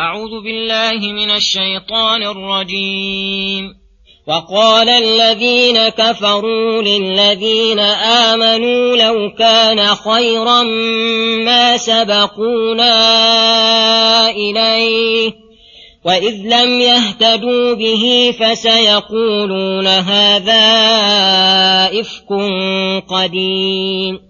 أعوذ بالله من الشيطان الرجيم. وقال الذين كفروا للذين آمنوا لو كان خيرا ما سبقونا إليه وإذ لم يهتدوا به فسيقولون هذا إفك قديم.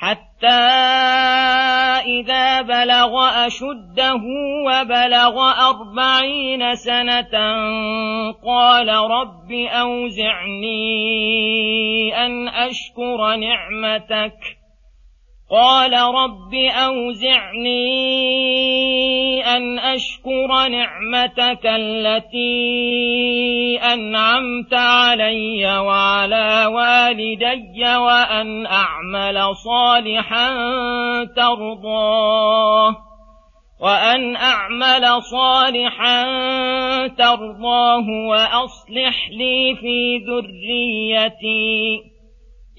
حتى إذا بلغ أشده وبلغ أربعين سنة قال رب أوزعني أن أشكر نعمتك قال رب أوزعني أن أشكر نعمتك التي أنعمت علي وعلى والدي وأن أعمل صالحا ترضاه وأن أعمل صالحا ترضاه وأصلح لي في ذريتي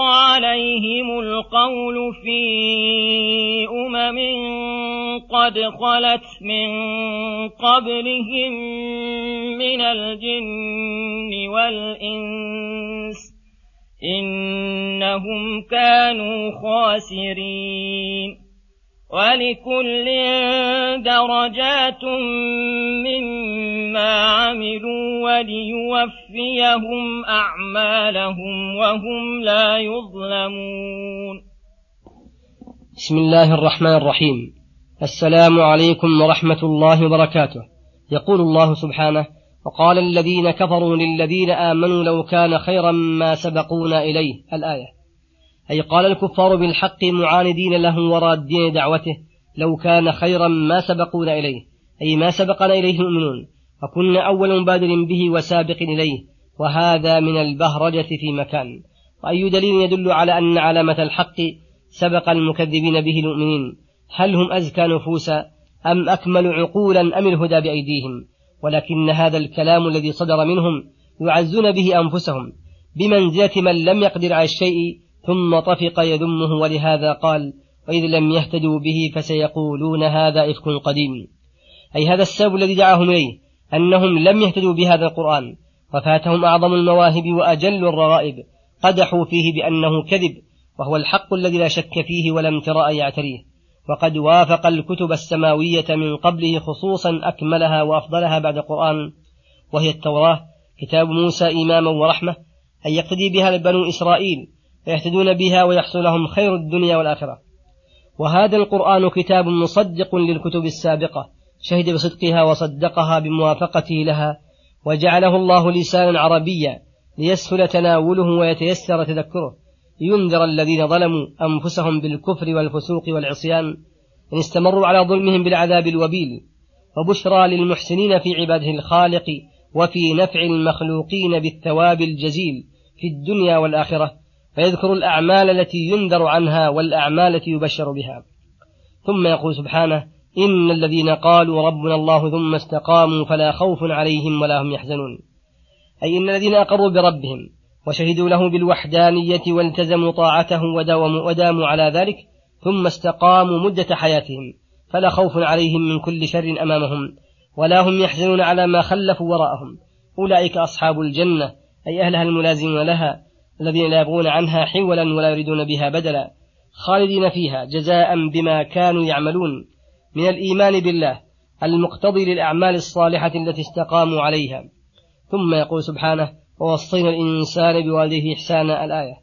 عليهم القول في أمم قد خلت من قبلهم من الجن والإنس إنهم كانوا خاسرين ولكل درجات مما عملوا وليوفيهم أعمالهم وهم لا يظلمون. بسم الله الرحمن الرحيم. السلام عليكم ورحمة الله وبركاته. يقول الله سبحانه وقال الذين كفروا للذين آمنوا لو كان خيرا ما سبقونا إليه. الآية. أي قال الكفار بالحق معاندين له ورادين دعوته لو كان خيرا ما سبقونا إليه أي ما سبقنا إليه المؤمنون فكنا أول مبادر به وسابق إليه وهذا من البهرجة في مكان. وأي دليل يدل على أن علامة الحق سبق المكذبين به المؤمنين؟ هل هم أزكى نفوسا أم أكمل عقولا أم الهدى بأيديهم؟ ولكن هذا الكلام الذي صدر منهم يعزون به أنفسهم بمنزلة من لم يقدر على الشيء ثم طفق يذمه ولهذا قال وإذ لم يهتدوا به فسيقولون هذا إفك قديم. أي هذا السبب الذي دعاهم إليه أنهم لم يهتدوا بهذا القرآن وفاتهم أعظم المواهب وأجل الرغائب قدحوا فيه بأنه كذب وهو الحق الذي لا شك فيه ولا امتراء يعتريه. وقد وافق الكتب السماوية من قبله خصوصا أكملها وأفضلها بعد القرآن وهي التوراة كتاب موسى إماما ورحمة أن يقتدي بها بنو إسرائيل فيهتدون بها ويحصل لهم خير الدنيا والآخرة. وهذا القرآن كتاب مصدق للكتب السابقة شهد بصدقها وصدقها بموافقته لها وجعله الله لسانا عربيا ليسهل تناوله ويتيسر تذكره. لينذر الذين ظلموا أنفسهم بالكفر والفسوق والعصيان إن استمروا على ظلمهم بالعذاب الوبيل وبشرى للمحسنين في عباده الخالق وفي نفع المخلوقين بالثواب الجزيل في الدنيا والآخرة. فيذكر الأعمال التي ينذر عنها والأعمال التي يبشر بها. ثم يقول سبحانه إن الذين قالوا ربنا الله ثم استقاموا فلا خوف عليهم ولا هم يحزنون. أي إن الذين أقروا بربهم وشهدوا له بالوحدانية والتزموا طاعته وداوموا, وداموا على ذلك ثم استقاموا مدة حياتهم فلا خوف عليهم من كل شر أمامهم ولا هم يحزنون على ما خلفوا وراءهم. أولئك أصحاب الجنة أي أهلها الملازمون لها الذين لا يبغون عنها حولا ولا يريدون بها بدلا خالدين فيها جزاء بما كانوا يعملون. من الإيمان بالله المقتضي للأعمال الصالحة التي استقاموا عليها. ثم يقول سبحانه ووصينا الإنسان بوالديه إحسانا الآية.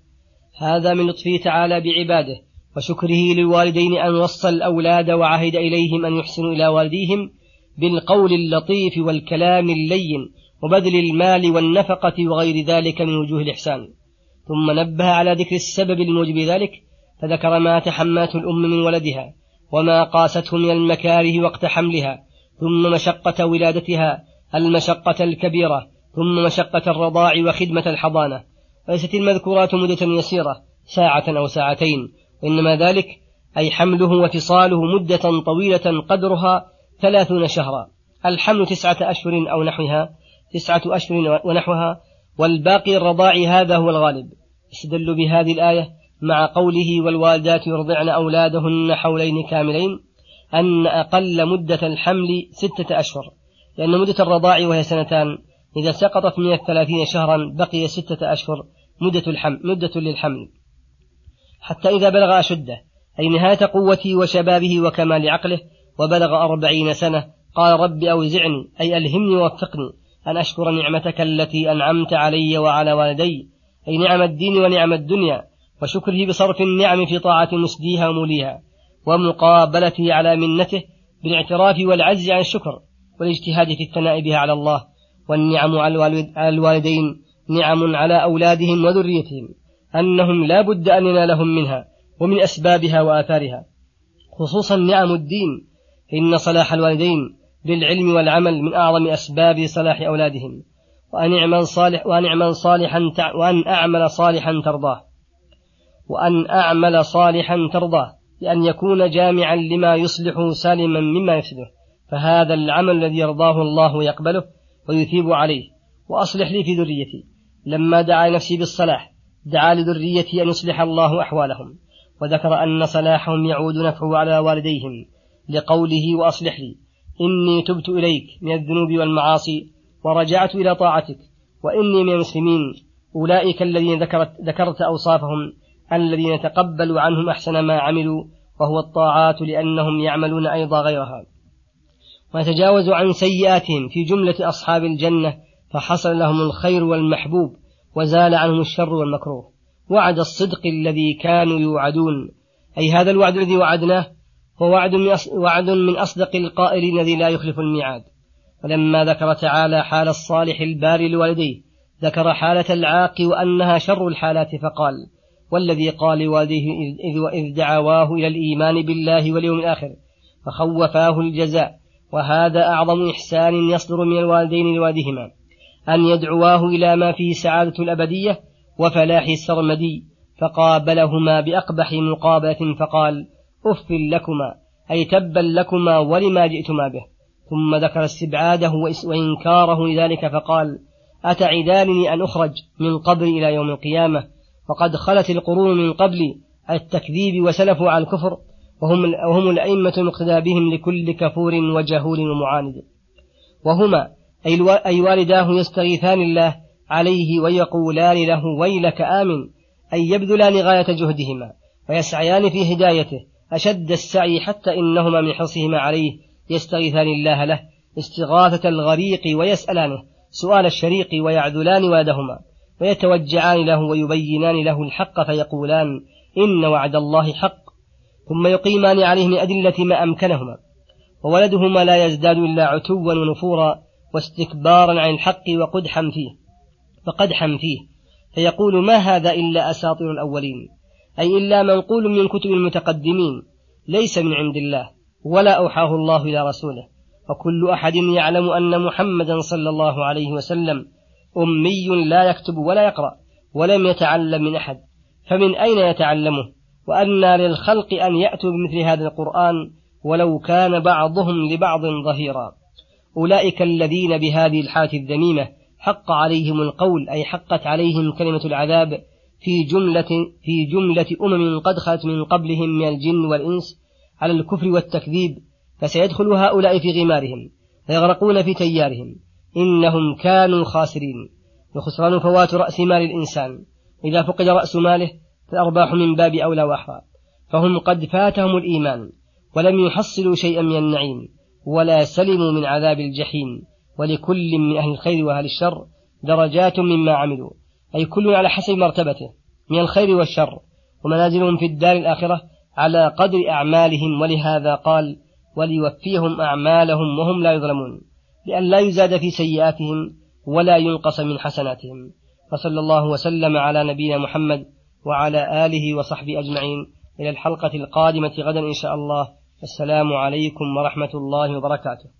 هذا من لطفه تعالى بعباده وشكره للوالدين أن وصى الأولاد وعهد إليهم أن يحسنوا إلى والديهم بالقول اللطيف والكلام اللين وبذل المال والنفقة وغير ذلك من وجوه الإحسان. ثم نبه على ذكر السبب الموجب ذلك فذكر ما تحملته الأم من ولدها وما قاسته من المكاره وقت حملها ثم مشقة ولادتها المشقة الكبيرة ثم مشقة الرضاع وخدمة الحضانة. وليست المذكورات مدة يسيرة ساعة أو ساعتين. وإنما ذلك أي حمله وفصاله مدة طويلة قدرها ثلاثون شهرا. الحمل تسعة أشهر أو نحوها تسعة أشهر ونحوها والباقي الرضاع هذا هو الغالب. استدلوا بهذه الآية مع قوله والوالدات يرضعن أولادهن حولين كاملين أن أقل مدة الحمل ستة أشهر لأن مدة الرضاع وهي سنتان. إذا سقطت من الثلاثين شهرا بقي ستة أشهر مدة الحمل مدة للحمل. حتى إذا بلغ أشده أي نهاية قوته وشبابه وكمال عقله وبلغ أربعين سنة قال رب أوزعني أي ألهمني ووفقني أن أشكر نعمتك التي أنعمت علي وعلى والدي أي نعم الدين ونعم الدنيا وشكره بصرف النعم في طاعة مسديها وموليها ومقابلته على منته بالاعتراف والعجز عن الشكر والاجتهاد في الثناء بها على الله والنعم على الوالدين نعم على أولادهم وذريتهم أنهم لا بد أن ينالهم منها ومن أسبابها وآثارها. خصوصا نعم الدين إن صلاح الوالدين بالعلم والعمل من أعظم أسباب صلاح أولادهم. وأن أعمل صالح وأن أعمل صالحا وأن أعمل صالحا ترضاه. وأن أعمل صالحا ترضاه. بأن يكون جامعا لما يصلح سالما مما يفسده. فهذا العمل الذي يرضاه الله ويقبله ويثيب عليه. وأصلح لي في ذريتي. لما دعا نفسي بالصلاح دعا لذريتي أن يصلح الله أحوالهم. وذكر أن صلاحهم يعود نفعه على والديهم لقوله وأصلح لي. إني تبت إليك من الذنوب والمعاصي ورجعت إلى طاعتك. وإني من المسلمين. أولئك الذين ذكرت, ذكرت أوصافهم. الذين يتقبل عنهم أحسن ما عملوا. وهو الطاعات لأنهم يعملون أيضا غيرها. ويتجاوز عن سيئاتهم في جملة أصحاب الجنة. فحصل لهم الخير والمحبوب. وزال عنهم الشر والمكروه. وعد الصدق الذي كانوا يوعدون. أي هذا الوعد الذي وعدناه. هو وعد من أصدق القائلين الذي لا يخلف الميعاد. ولما ذكر تعالى حال الصالح الباري لوالديه ذكر حالة العاق وأنها شر الحالات فقال والذي قال لوالديه إذ دعواه إلى الإيمان بالله واليوم الآخر فخوفاه الجزاء وهذا أعظم إحسان يصدر من الوالدين لوالدهما أن يدعواه إلى ما فيه سعادة الأبدية وفلاح السرمدي فقابلهما بأقبح مقابلة فقال أف لكما أي تبا لكما ولما جئتما به. ثم ذكر استبعاده وإنكاره لذلك فقال أتعدانني أن أخرج من قبري إلى يوم القيامة؟ وقد خلت القرون من قبلي التكذيب وسلفوا على الكفر وهم, وهم الأئمة المقتدى بهم لكل كفور وجهول ومعاند. وهما أي والداه يستغيثان الله عليه ويقولان له ويلك آمن أي يبذلان غاية جهدهما ويسعيان في هدايته أشد السعي حتى إنهما من حرصهما عليه يستغيثان الله له استغاثة الغريق ويسألانه سؤال الشريق ويعذلان ولدهما ويتوجعان له ويبينان له الحق فيقولان إن وعد الله حق ثم يقيمان عليه من أدلة ما أمكنهما وولدهما لا يزداد إلا عتوا ونفورا واستكبارا عن الحق وقدحا فيه فقدحا فيه. فيقول ما هذا إلا أساطير الأولين أي إلا منقول من كتب المتقدمين ليس من عند الله. ولا أوحاه الله إلى رسوله. وكل أحد يعلم أن محمدا صلى الله عليه وسلم أمي لا يكتب ولا يقرأ ولم يتعلم من أحد. فمن أين يتعلمه؟ وأن للخلق أن يأتوا بمثل هذا القرآن ولو كان بعضهم لبعض ظهيرا. أولئك الذين بهذه الحالة الذميمة حق عليهم القول أي حقت عليهم كلمة العذاب في جملة في جملة أمم قد خلت من قبلهم من الجن والإنس على الكفر والتكذيب فسيدخل هؤلاء في غمارهم فيغرقون في تيارهم. إنهم كانوا خاسرين. وخسران فوات رأس مال الإنسان. إذا فقد رأس ماله فالأرباح من باب أولى وأحرى. فهم قد فاتهم الإيمان ولم يحصلوا شيئا من النعيم ولا سلموا من عذاب الجحيم. ولكل من أهل الخير وأهل الشر درجات مما عملوا. أي كل على حسب مرتبته من الخير والشر. ومنازلهم في الدار الآخرة على قدر أعمالهم ولهذا قال وليوفيهم أعمالهم وهم لا يظلمون لأن لا يزاد في سيئاتهم ولا ينقص من حسناتهم. وصلى الله وسلم على نبينا محمد وعلى آله وصحبه أجمعين. إلى الحلقة القادمة غدا إن شاء الله. السلام عليكم ورحمة الله وبركاته.